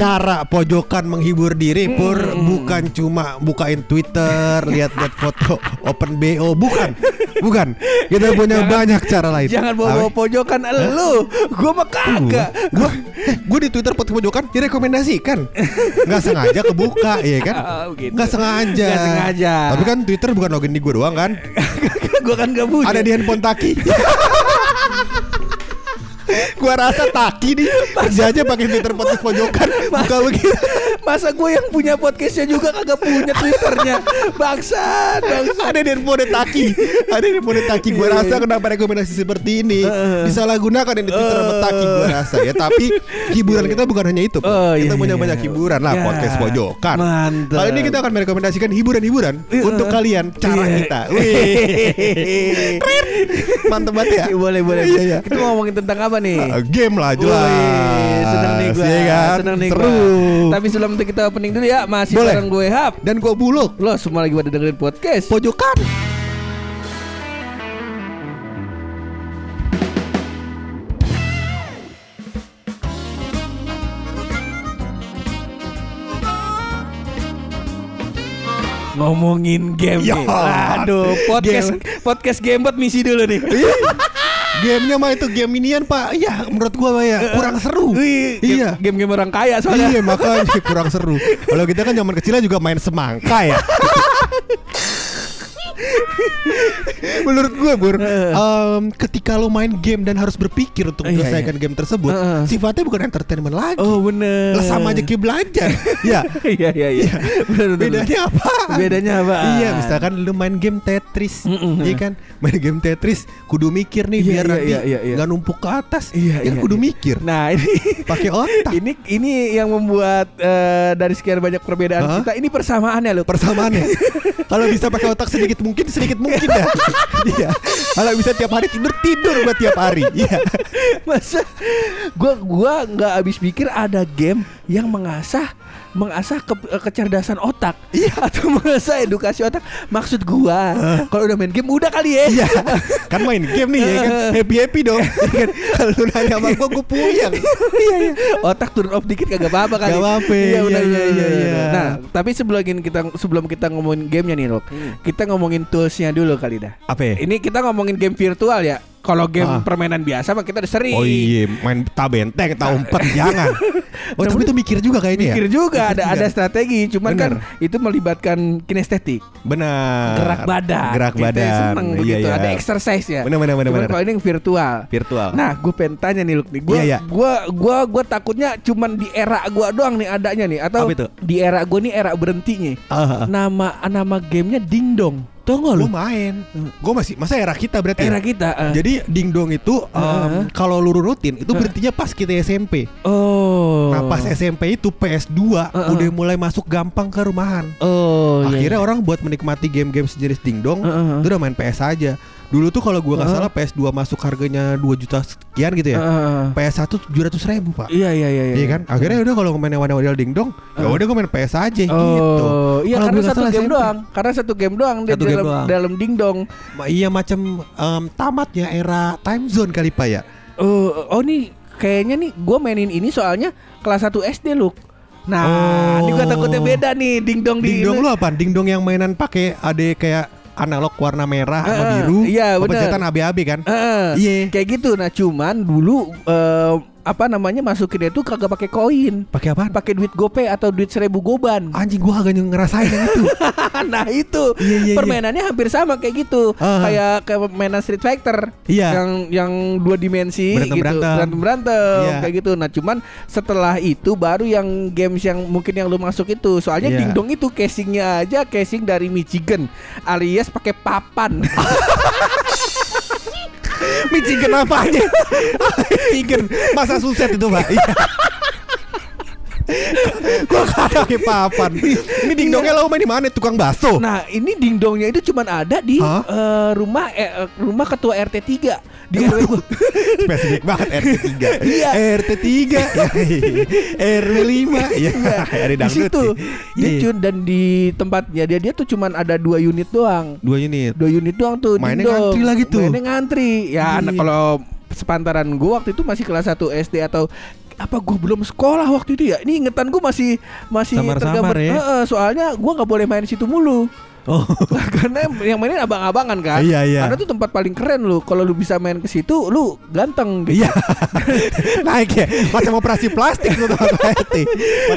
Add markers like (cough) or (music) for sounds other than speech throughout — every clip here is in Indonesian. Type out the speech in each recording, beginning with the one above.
Cara pojokan menghibur diri pur bukan cuma bukain Twitter lihat-lihat (laughs) foto open BO bukan bukan kita punya banyak cara lain Jangan bawa-bawa pojokan lu. Gua mah kagak. gue gue di Twitter foto pojokan direkomendasikan nggak sengaja kebuka ya kan (laughs) Oh, gitu. nggak sengaja Nggak sengaja. tapi kan Twitter bukan login di gue doang kan (laughs) gua kan gak punya. ada di handphone Taki gua rasa Taki nih kerja aja pakai Twitter podcast pojokan. Buka begitu Masa gue yang punya podcastnya juga kagak punya Twitternya? Bangsat Bangsat. Ada di handphone Taki. Ada di handphone Taki. Gue Iya, rasa iya. kenapa rekomendasi seperti ini? Heeh. disalahgunakan yang di Twitter sama Taki gue rasa ya. Tapi hiburan kita bukan hanya itu. Oh, kita iya, punya iya. banyak hiburan lah Ya, podcast pojokan. mantap. kali ini kita akan merekomendasikan hiburan-hiburan Iya. untuk kalian cara Iya. kita. Mantep banget ya. Iya, boleh boleh. Iya, iya. Kita ngomongin tentang apa nih? Ah, game lah jelas seneng nih gue Iya kan? Seneng nih seru. Gua. Tapi sebelum itu kita opening dulu ya Masih Boleh. bareng gue Hap. Dan gue buluk Lo semua lagi pada dengerin podcast. Pojokan. Ngomongin game Ya, nih. Aduh podcast Podcast Gamebot misi dulu nih (laughs) Gamenya mah itu game inian pak. Iya menurut gua Pak, ya. Kurang seru. Wih, Iya. game- Game-game orang kaya soalnya. Iya makanya kurang seru. Kalau kita kan zaman kecilnya juga main semangka ya (laughs) (laughs) Menurut gue Bur em, Ketika lo main game dan harus berpikir Untuk Iya, menyelesaikan game tersebut Heeh. Sifatnya bukan entertainment lagi Oh bener Lah sama aja kayak belajar (laughs) Ya Iya iya iya Bener, bener, bener. Bedanya apa? Bedanya apa? Iya misalkan lu main game Tetris Mm-mm. Iya kan Main game Tetris Kudu mikir nih Iya, Biar iya, nanti iya, iya, iya. nggak numpuk ke atas Iya, Ya kan iya, kudu iya. mikir Nah ini (laughs) Pakai otak ini ini yang membuat eh, dari sekian banyak perbedaan Hah? kita ini persamaannya loh. persamaannya. Kalau bisa pakai otak sedikit mungkin sedikit mungkin ya. (laughs) Iya. Kalau bisa tiap hari tidur tidur buat tiap hari. (laughs) Iya. Masa gua gua nggak habis pikir ada game yang mengasah mengasah ke- kecerdasan otak iya (laughs) atau mengasah edukasi otak maksud gua kalau udah main game udah kali ya Iya. Kan main game nih ya kan. Happy happy dong. (laughs) Iya kan? Kalau lu nanya sama gua gua puyeng. iya iya otak turun off dikit kagak apa-apa kali Gak apa-apa. iya Iya, iya, iya, iya. nah tapi sebelum kita sebelum kita ngomongin gamenya nih Rok kita ngomongin toolsnya dulu kali dah Apa ya? ini kita ngomongin game virtual ya kalau game Ah. permainan biasa mah kita udah sering Oh iya, main tabenteng, tak umpet (laughs) jangan. Oh, tapi itu mikir juga kayaknya mikir ya. juga ada Mikir ada strategi cuman Bener. kan itu melibatkan kinestetik Benar. gerak badan Gerak Kita badan. seneng Iya, begitu iya. ada exercise ya Cuman bener. kalau ini virtual Virtual. Nah, gue pengen tanya nih, Luk nih. Gue, Iya, iya. gua, gua, gua takutnya cuman di era gua doang nih adanya nih, atau di era gue nih era berhentinya. Ah, ah. Nama nama gamenya Dingdong. Tau gak lu? Gue main. Gue masih masa era kita berarti. ya? Era kita. eh. Jadi dingdong itu em, Heeh. kalau lu rutin itu berhentinya pas kita SMP. oh. Nah pas SMP itu PS2 Heeh. udah mulai masuk gampang ke rumahan. Oh. iya, Akhirnya iya. orang buat menikmati game-game sejenis dingdong Heeh. itu udah main PS aja. Dulu tuh kalau gua nggak Heeh. salah PS2 masuk harganya 2 juta sekian gitu ya. Heeh. PS1 700 ribu pak. Iya iya iya. Iya kan? Akhirnya udah kalau main wadah-wadah dingdong, ya Heeh. udah gua main PS aja gitu. Oh, iya Kalau karena gua satu game SMP. doang. Karena satu game doang di Satu game dalam doang. dalam dingdong. Ma- Iya macam em, tamatnya era time zone kali pak ya. Oh, oh nih kayaknya nih gue mainin ini soalnya kelas 1 SD lu. Nah, Oh. ini gue takutnya beda nih dingdong di Dingdong lu apa? Dingdong yang mainan pakai ada kayak analog warna merah sama Heeh, biru. iya, bener. pencetan AB-AB kan? Iya. Kayak gitu. Nah, cuman dulu eh, apa namanya masukin itu kagak pakai koin. Pakai apaan? Pakai duit GoPay atau duit seribu goban. (laughs) Anjing gua kagak ngerasain yang itu. (laughs) nah, itu. Iya, iya, iya. Permainannya hampir sama kayak gitu. Ah. Kayak kayak mainan Street Fighter. Iya. Yang yang dua dimensi Berantem- gitu. berantem. Berantem berantem Iya. kayak gitu. Nah, cuman setelah itu baru yang games yang mungkin yang lu masuk itu. Soalnya Iya. dingdong itu casingnya aja casing dari Michigan alias pakai papan. (laughs) Michigan apa aja? (laughs) Michigan masa suset itu pak. (laughs) Iya. Gua kata pakai papan. Ini dingdongnya lo main di mana? Tukang bakso. Nah, ini dingdongnya itu cuman ada di Hah? eh, rumah eh, rumah ketua RT 3 di RW gua. Spesifik banget RT 3 Iya. RT 3 RW 5 Ya Ada di dangdut situ. sih. Dia Iya. cun dan di tempatnya dia dia tuh cuman ada dua unit doang. Dua unit Dua unit doang tuh Mainnya ngantri lagi tuh. Mainnya ngantri. Ya anak Iya. kalau sepantaran gua waktu itu masih kelas 1 SD atau apa gua belum sekolah waktu itu ya. Ini ingetan gua masih masih tergambar. ya. Heeh, soalnya gua nggak boleh main situ mulu. Oh Karena yang mainin abang-abangan kan. Iya, iya. Karena tuh tempat paling keren lu. Kalau lu bisa main ke situ, lu ganteng gitu. Iya (laughs) Naik ya Macam operasi plastik tuh Pak RT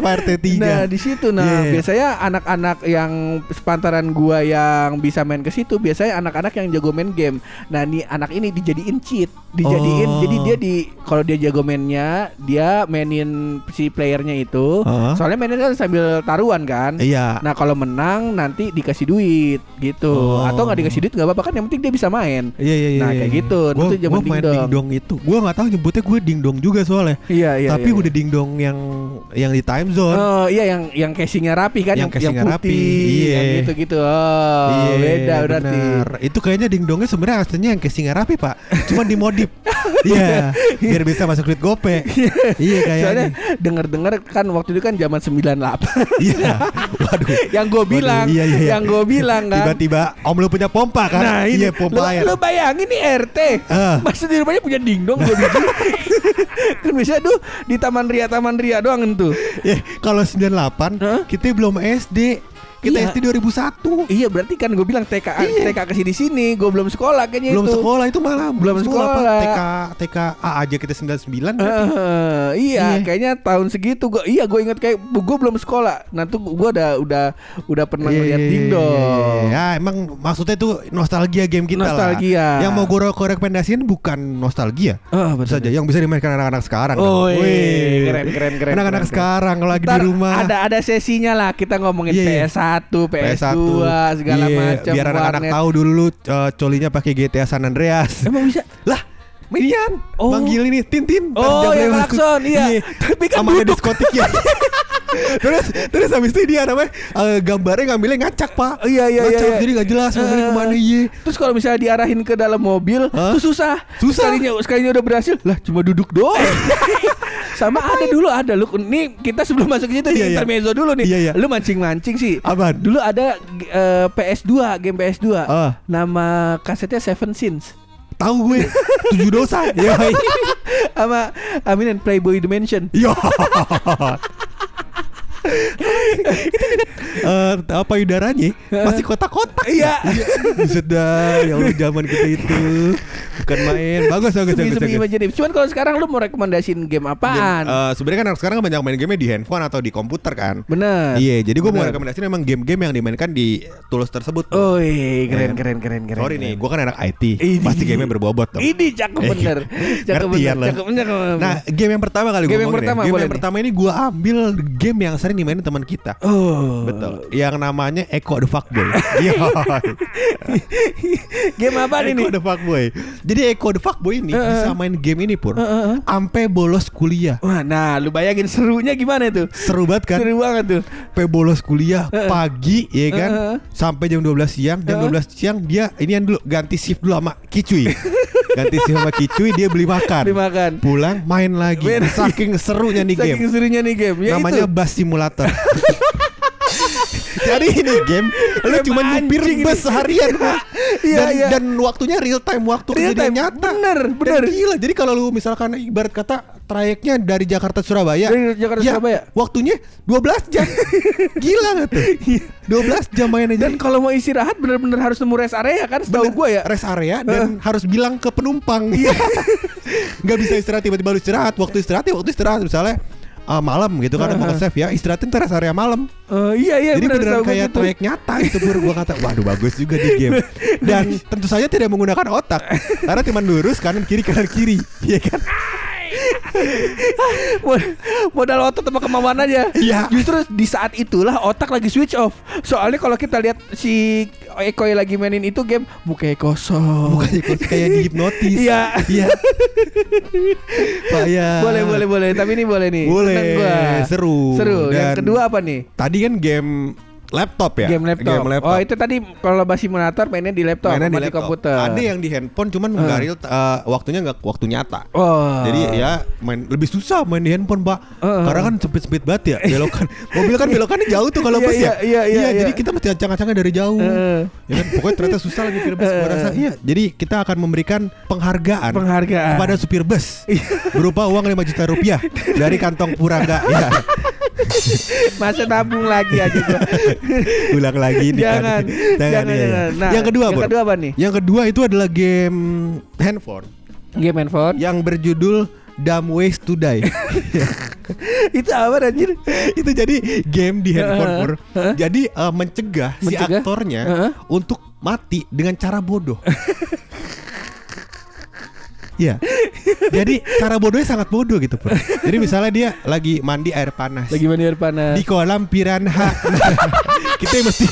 Pak RT 3 Nah di situ nah iya. biasanya anak-anak yang sepantaran gua yang bisa main ke situ biasanya anak-anak yang jago main game. Nah nih anak ini dijadiin cheat, dijadiin Oh. jadi dia di kalau dia jago mainnya dia mainin si playernya itu. Heeh. Soalnya mainnya kan sambil taruhan kan. Iya Nah kalau menang nanti dikasih duit gitu Oh. atau nggak dikasih duit nggak apa-apa kan yang penting dia bisa main. Iya iya iya. Nah, iya, kayak iya. gitu. Gua, itu zaman main dingdong. dingdong itu. Gua nggak tahu nyebutnya gue dingdong juga soalnya. Iya iya. Tapi iya, udah dingdong yang yang di time zone. Oh iya yang yang casingnya rapi kan Yang casingnya putih, rapi, yang iya. gitu-gitu. Oh, Iya, beda berarti. bener. Itu kayaknya dingdongnya sebenarnya aslinya yang casingnya rapi pak, cuman dimodif. (laughs) Iya, biar bisa masuk duit gope. iya Soalnya kayaknya. denger-dengar kan waktu itu kan zaman 98 Iya. (laughs) Waduh. Yang gue bilang iya, iya, iya. Yang gue bilang kan Tiba-tiba om lu punya pompa kan? Nah ini iya pompa lu, air. lu bayangin nih RT Ah. Masa di rumahnya punya dingdong dua biji (laughs) Kan biasanya tuh Di Taman Ria Taman Ria doang tuh Eh, kalau 98 Hah? kita belum SD. Kita Iya. SD 2001. Iya berarti kan gue bilang TK Iya. TK ke sini sini gue belum sekolah kayaknya Belum itu. sekolah itu malah Belum Pak. sekolah. TK TK A aja kita 99 berarti. Eh, iya, Iya. kayaknya tahun segitu gua iya gue inget kayak gue belum sekolah. Nah tuh gue udah udah udah pernah Iya, ngeliat iya, dingdong. iya, iya. Ya emang maksudnya itu nostalgia game kita Nostalgia. lah. Yang mau gue rekomendasiin bukan nostalgia. Oh, Bisa aja yang bisa dimainkan anak-anak sekarang. Oh, kan. iya. Wih. keren keren keren. Anak-anak sekarang kalau lagi Ntar di rumah. ada ada sesinya lah kita ngomongin Iya, iya. PS1, PS2, PS1 segala Iya, macam. Biar anak-anak tahu dulu lu uh, colinya pakai GTA San Andreas. Emang bisa? lah, Minian Oh. manggil ini Tintin. Oh, yang jam klakson, iya. Tapi kan Sama ada duduk. diskotiknya. (laughs) terus terus habis itu dia namanya eh, gambarnya ngambilnya ngacak pak Oh, iya, iya, iya, ngacak iya. jadi nggak jelas ngambilnya Eh, ke mana iya Terus kalau misalnya diarahin ke dalam mobil, Hah? tuh susah. Susah. Sekalinya sekalinya udah berhasil, lah cuma duduk doang. (laughs) Sama ada dulu ada lu nih kita sebelum masuk ke situ Iya, iya. intermezzo dulu nih. Iya, iya. Lu mancing-mancing sih. Apaan? Dulu ada eh, PS2, game PS2. Ah. Nama kasetnya Seven Sins. tahu gue tujuh dosa ya (laughs) Sama Amin and Playboy Dimension. Yo. (laughs) itu (laughs) dekat Eh, apa udaranya masih kotak-kotak Iya. (laughs) Buset dah ya Allah zaman kita itu bukan main bagus bagus bagus, bagus. imajinatif. Cuman kalau sekarang lu mau rekomendasiin game apaan? Game, eh, sebenarnya kan anak sekarang banyak main game di handphone atau di komputer kan Bener. Iya, jadi gue mau rekomendasiin memang game-game yang dimainkan di tools tersebut. Oh, iya, keren, Eh, keren, keren, keren. Sorry nih, gue kan anak IT, Ini. pasti gamenya berbobot dong. Ini cakep Eh, bener. (laughs) Cakep ngertian bener. Cakep bener. Nah, game yang pertama kali Game gue yang ngomongin ya. pertama, Game yang pertama ini gue ambil game yang sering dimainin teman kita. Oh. Betul. Yang namanya Echo the Fuckboy. (laughs) Iya. (laughs) game apa ini? Echo the Fuckboy. Jadi Echo the Fuckboy ini Eh, eh. bisa main game ini pun Eh, eh, eh. sampai bolos kuliah. Wah, nah lu bayangin serunya gimana itu? Seru banget kan? Seru banget tuh. Sampai bolos kuliah Eh, eh. pagi ya kan Eh, eh. sampai jam 12 siang jam eh. 12 siang dia ini dulu ganti shift dulu sama Kicuy (laughs) ganti shift sama Kicuy dia beli makan Dimakan. pulang main lagi Main lagi. saking serunya nih game Saking serunya nih game. Ya namanya itu. bus simulator (laughs) Jadi ini game lu cuma nyupir bus Pak. (laughs) Iya, dan, iya. dan waktunya real time waktu Real kejadian time. nyata Bener, Dan bener. gila jadi kalau lu misalkan ibarat kata trayeknya dari Jakarta Surabaya Dari Jakarta ya, Surabaya. waktunya 12 jam (laughs) gila gak tuh 12 jam main aja Dan kalau mau istirahat bener-bener harus nemu rest area kan setahu gua ya. rest area dan harus bilang ke penumpang Iya. nggak bisa istirahat tiba-tiba lu istirahat waktu istirahat ya waktu istirahat misalnya ah, malam gitu kan mau nge-save ya istirahatin rest area malam. Eh, iya iya jadi bener, beneran kayak gitu. trayek nyata gitu Pur gua kata waduh bagus juga di game. Dan tentu saja tidak menggunakan otak karena cuma lurus kanan kiri kanan kiri ya kan modal otot sama kemauan aja. Iya. Justru di saat itulah otak lagi switch off. Soalnya kalau kita lihat si Eko lagi mainin itu game mukanya kosong. Bukannya kok kayak dihipnotis. Iya. Iya. Pak ya. Boleh boleh boleh. Tapi ini boleh nih. Boleh. Seru. Seru. Yang Dan- kedua apa nih? Tadi kan game laptop ya. Game laptop. Game laptop. Oh itu tadi kalau bahas simulator mainnya di laptop, Mainnya di laptop. komputer. Ada yang di handphone cuman menggaril eh, waktunya nggak waktu nyata. Oh. Jadi ya main lebih susah main di handphone, Pak. Heeh. Karena kan sempit-sempit banget ya belokan. (laughs) Mobil kan belokannya jauh tuh kalau Iya, bus iya, ya. iya, iya, iya. jadi kita mesti acang-acangnya dari jauh. Heeh. Ya kan pokoknya ternyata susah lagi supir bus gua rasa. Iya, jadi kita akan memberikan penghargaan Penghargaan. kepada supir bus Iya. berupa uang 5 juta rupiah (laughs) dari kantong Purangga. ya. (laughs) Masa nabung lagi aja gua. (laughs) Ulang lagi nih. jangan, jangan, iya, iya. jangan. Nah, yang kedua, yang kedua apa nih? Yang kedua itu adalah game handphone Game handphone. yang berjudul Dumb Ways to Die. (laughs) itu apa anjir? itu jadi game di handphone Pur. Heeh. Jadi eh, mencegah, si Mencegah? aktornya Heeh. untuk mati dengan cara bodoh. Ya, jadi cara bodohnya sangat bodoh gitu Pur. Jadi misalnya dia lagi mandi air panas Lagi mandi air panas. di kolam piranha. (laughs) kita yang mesti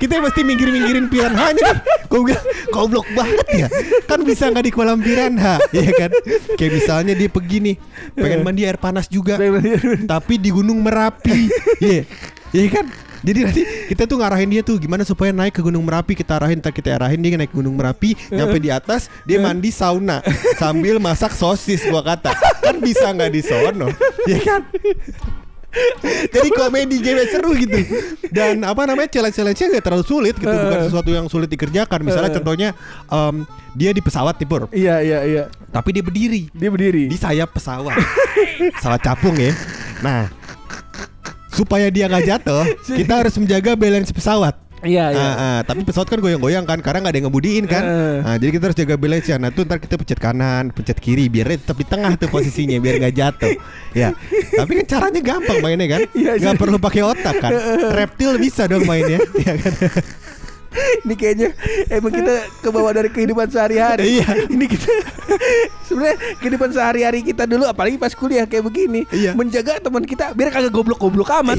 kita yang mesti minggir-minggirin piranhanya nih. Gue bilang goblok banget ya. Kan bisa nggak di kolam piranha, ya kan? Kayak misalnya dia pergi nih, pengen mandi air panas juga tapi di Gunung Merapi. Iya. Iya kan? Jadi nanti kita tuh ngarahin dia tuh gimana supaya naik ke Gunung Merapi kita arahin ntar kita arahin dia naik ke Gunung Merapi nyampe di atas dia mandi sauna sambil masak sosis gua kata kan bisa nggak di sono ya kan jadi komedi game seru gitu dan apa namanya challenge-challenge-nya nggak terlalu sulit gitu bukan sesuatu yang sulit dikerjakan misalnya contohnya em, dia di pesawat nih Pur Iya iya iya. tapi dia berdiri Dia berdiri. di sayap pesawat. pesawat capung ya. Nah, supaya dia nggak jatuh, (laughs) kita harus menjaga balance pesawat. Iya iya. Ah, tapi pesawat kan goyang-goyang kan karena nggak ada yang ngebudiin kan. Eh. Nah, jadi kita harus jaga balance ya. Nah, tuh ntar kita pencet kanan, pencet kiri biar tetap di tengah tuh posisinya biar nggak jatuh. Ya. Tapi kan caranya gampang mainnya kan. Iya, Nggak sih. perlu pakai otak kan. Reptil bisa dong mainnya. (laughs) ya kan. (laughs) Ini kayaknya emang kita kebawa dari kehidupan sehari-hari. Iya. Ini kita (laughs) sebenarnya kehidupan sehari-hari kita dulu apalagi pas kuliah kayak begini. Iya. Menjaga teman kita biar kagak goblok-goblok amat.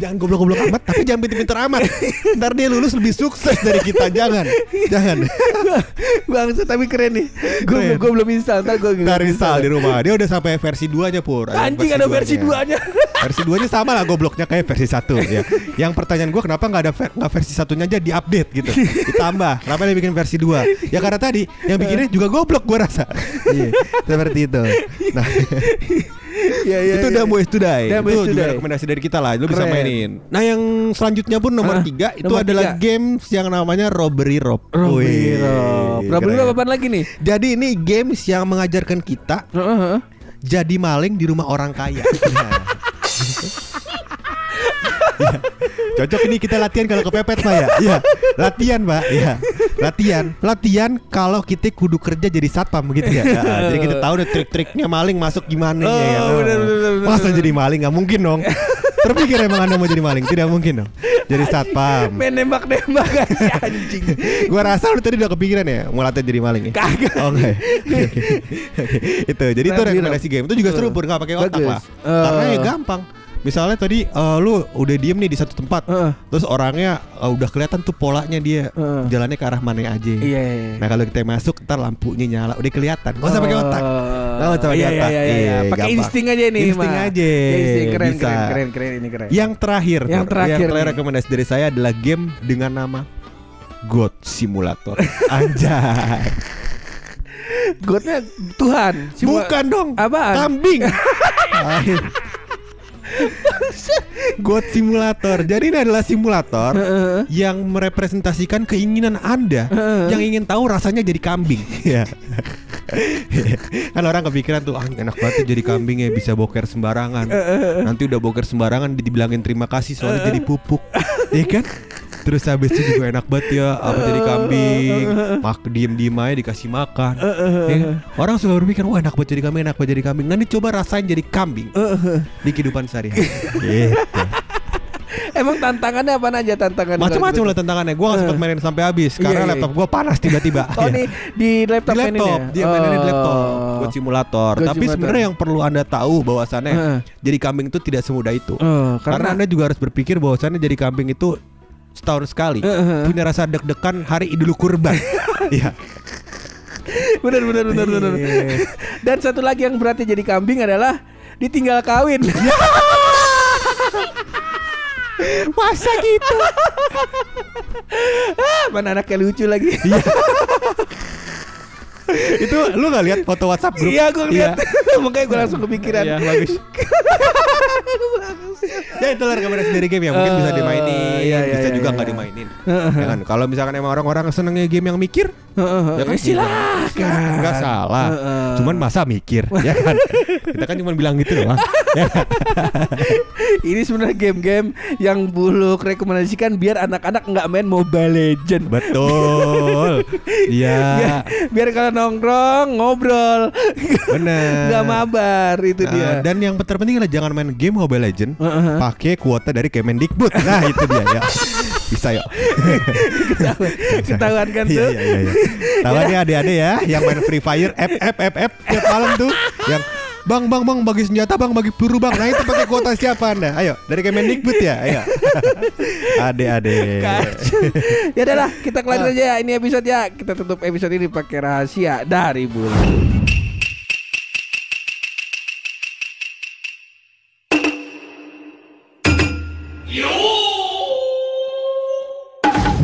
jangan goblok-goblok amat, tapi jangan pinter-pinter amat. Ntar dia lulus lebih sukses dari kita. Jangan. Jangan. (laughs) Bangsa tapi keren nih. Gue gue belum install, ntar gue Ntar install di rumah Dia udah sampai versi 2 nya Pur Anjing ada versi 2-nya. Versi 2 nya sama lah gobloknya kayak versi 1 ya. Yang pertanyaan gua kenapa nggak ada ver- nggak versi satunya aja di-update gitu Ditambah Kenapa dia bikin versi 2 Ya karena tadi Yang bikinnya juga goblok gua rasa Iya Seperti itu Nah Iya iya. itu udah Ways to Die Itu Ways to juga Die. rekomendasi dari kita lah Lu bisa mainin Nah yang selanjutnya pun nomor Ah, 3 Itu nomor adalah tiga. games yang namanya Robbery Rob Robbery Rob. Robbery. Rob apaan lagi nih? Jadi ini games yang mengajarkan kita Heeh, heeh. jadi maling di rumah orang kaya. (laughs) Ya. Cocok ini kita latihan kalau kepepet Pak ya. Iya, latihan Pak. Iya. Latihan. Latihan kalau kita kudu kerja jadi satpam gitu ya. Ya, jadi kita tahu deh trik-triknya maling masuk gimana ya. Oh, benar, benar, benar, Masa jadi maling nggak mungkin dong. Terpikir emang Anda mau jadi maling? Tidak mungkin dong. Jadi satpam. Main nembak-nembak kan si anjing. (laughs) Gua rasa lu tadi udah kepikiran ya mau latihan jadi maling ya. Kagak. Oh, Oke. Oke, oke. (laughs) Oke. Itu. Jadi itu rekomendasi game. Itu juga seru pur nggak pakai otak Bagus. lah. Eh. Karena ya gampang. Misalnya tadi eh, lu udah diem nih di satu tempat, Heeh. terus orangnya eh, udah kelihatan tuh polanya dia Heeh. jalannya ke arah mana aja. Iya. iya, iya. Nah kalau kita masuk, ntar lampunya nyala, udah kelihatan. Gak usah pakai otak. Usah pakai iya. Iya, iya, iya. Iya, Pakai insting aja nih, Insting Mak. aja. Ya, insting keren, Bisa. keren, keren, keren, ini keren. Yang terakhir, Yang terakhir yang terakhir rekomendasi dari saya adalah game dengan nama God Simulator. (laughs) Anjay. Godnya Tuhan. Cuma- Bukan dong. Apaan? Kambing. (laughs) God Simulator. Jadi ini adalah simulator Heeh. yang merepresentasikan keinginan Anda yang ingin tahu rasanya jadi kambing. (laughs) Ya. (laughs) kan orang kepikiran tuh ah, enak banget tuh jadi kambing ya bisa boker sembarangan. Nanti udah boker sembarangan dibilangin terima kasih soalnya jadi pupuk. Iya kan? Terus habis itu juga enak banget ya apa jadi kambing mak diem diem aja dikasih makan Ya kan? orang suka berpikir wah enak banget jadi kambing enak banget jadi kambing nanti coba rasain jadi kambing (laughs) di kehidupan sehari-hari gitu. Emang tantangannya apa aja tantangan? Macam-macam lah tantangannya. Gue gak sempat mainin sampai habis karena Iya, iya. laptop gue panas tiba-tiba. (laughs) Oh Iya. nih di laptop, di laptop, maininnya? dia maininnya di laptop Oh. buat simulator. Tapi sebenarnya yang perlu anda tahu bahwasannya Heeh. jadi kambing itu tidak semudah itu. Oh, karena, anda juga harus berpikir bahwasannya jadi kambing itu setahun sekali Heeh. punya rasa deg-degan hari idul kurban. (laughs) Iya. benar benar benar benar. Iya. Dan satu lagi yang berarti jadi kambing adalah ditinggal kawin. (laughs) Masa gitu? Ah, (laughs) Mana anaknya lucu lagi. Iya. (laughs) itu lu gak lihat foto WhatsApp grup? Iya gue lihat. (laughs) Makanya gue langsung kepikiran. Iya, bagus. ya itu lah rekomendasi dari game ya mungkin bisa Eh, dimainin, iya, iya, bisa iya, juga iya. nggak dimainin. Ya kan? Kalau misalkan emang orang-orang senengnya game yang mikir, ya kan silakan. nggak salah. Cuman masa mikir, (laughs) ya kan? Kita kan cuma bilang gitu doang. ya kan? (laughs) Ini sebenarnya game-game yang buluk rekomendasikan biar anak-anak nggak main Mobile Legend. Betul. (laughs) Iya. Biar, biar kalau nongkrong ngobrol Bener. nggak mabar itu Nah, dia. dan yang terpenting adalah jangan main game Mobile Legend pakai kuota dari Kemendikbud. Nah, itu dia ya. Bisa yuk. Ketahuan kan Iya tuh. iya iya. iya. Tahu nih adik-adik ya yang main Free Fire F F F F tiap malam tuh yang Bang, bang, bang, bagi senjata, bang, bagi peluru, bang. Nah itu pakai kuota siapa anda? Ayo, dari Kemendikbud ya, ayo. Ade-ade. Kacau. ya udah lah, kita kelar aja ya ini episode ya. Kita tutup episode ini pakai rahasia dari bulan.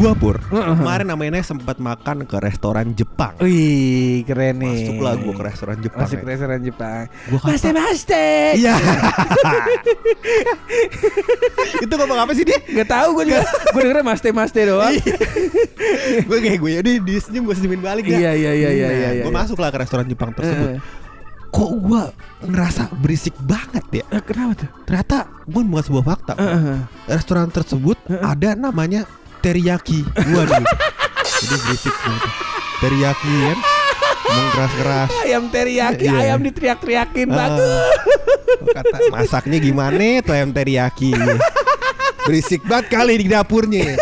Gua pur, kemarin namanya sempat makan ke restoran Jepang. Wih, keren nih. Masuklah gua ke restoran Jepang. Masuk ya. ke restoran Jepang. Gua kata- Maste maste. Iya. (laughs) itu ngomong apa sih dia? Gak tahu gue juga. gue dengernya maste maste doang. (laughs) gue kayak gue ya, dia, dia senyum gue senyumin balik ya. Iya, iya, iya, iya, iya, iya. Gue masuk lah ke restoran Jepang tersebut. Kok gue ngerasa berisik banget ya? eh, kenapa tuh? Ternyata gue bukan sebuah fakta. Eh. Restoran tersebut ada namanya teriyaki. Waduh. Jadi berisik. Teriyaki kan. Ngomong keras-keras. Ayam teriyaki, Iya. ayam diteriak-teriakin Ah. bagus. Kata masaknya gimana tuh ayam teriyaki. Berisik banget kali di dapurnya.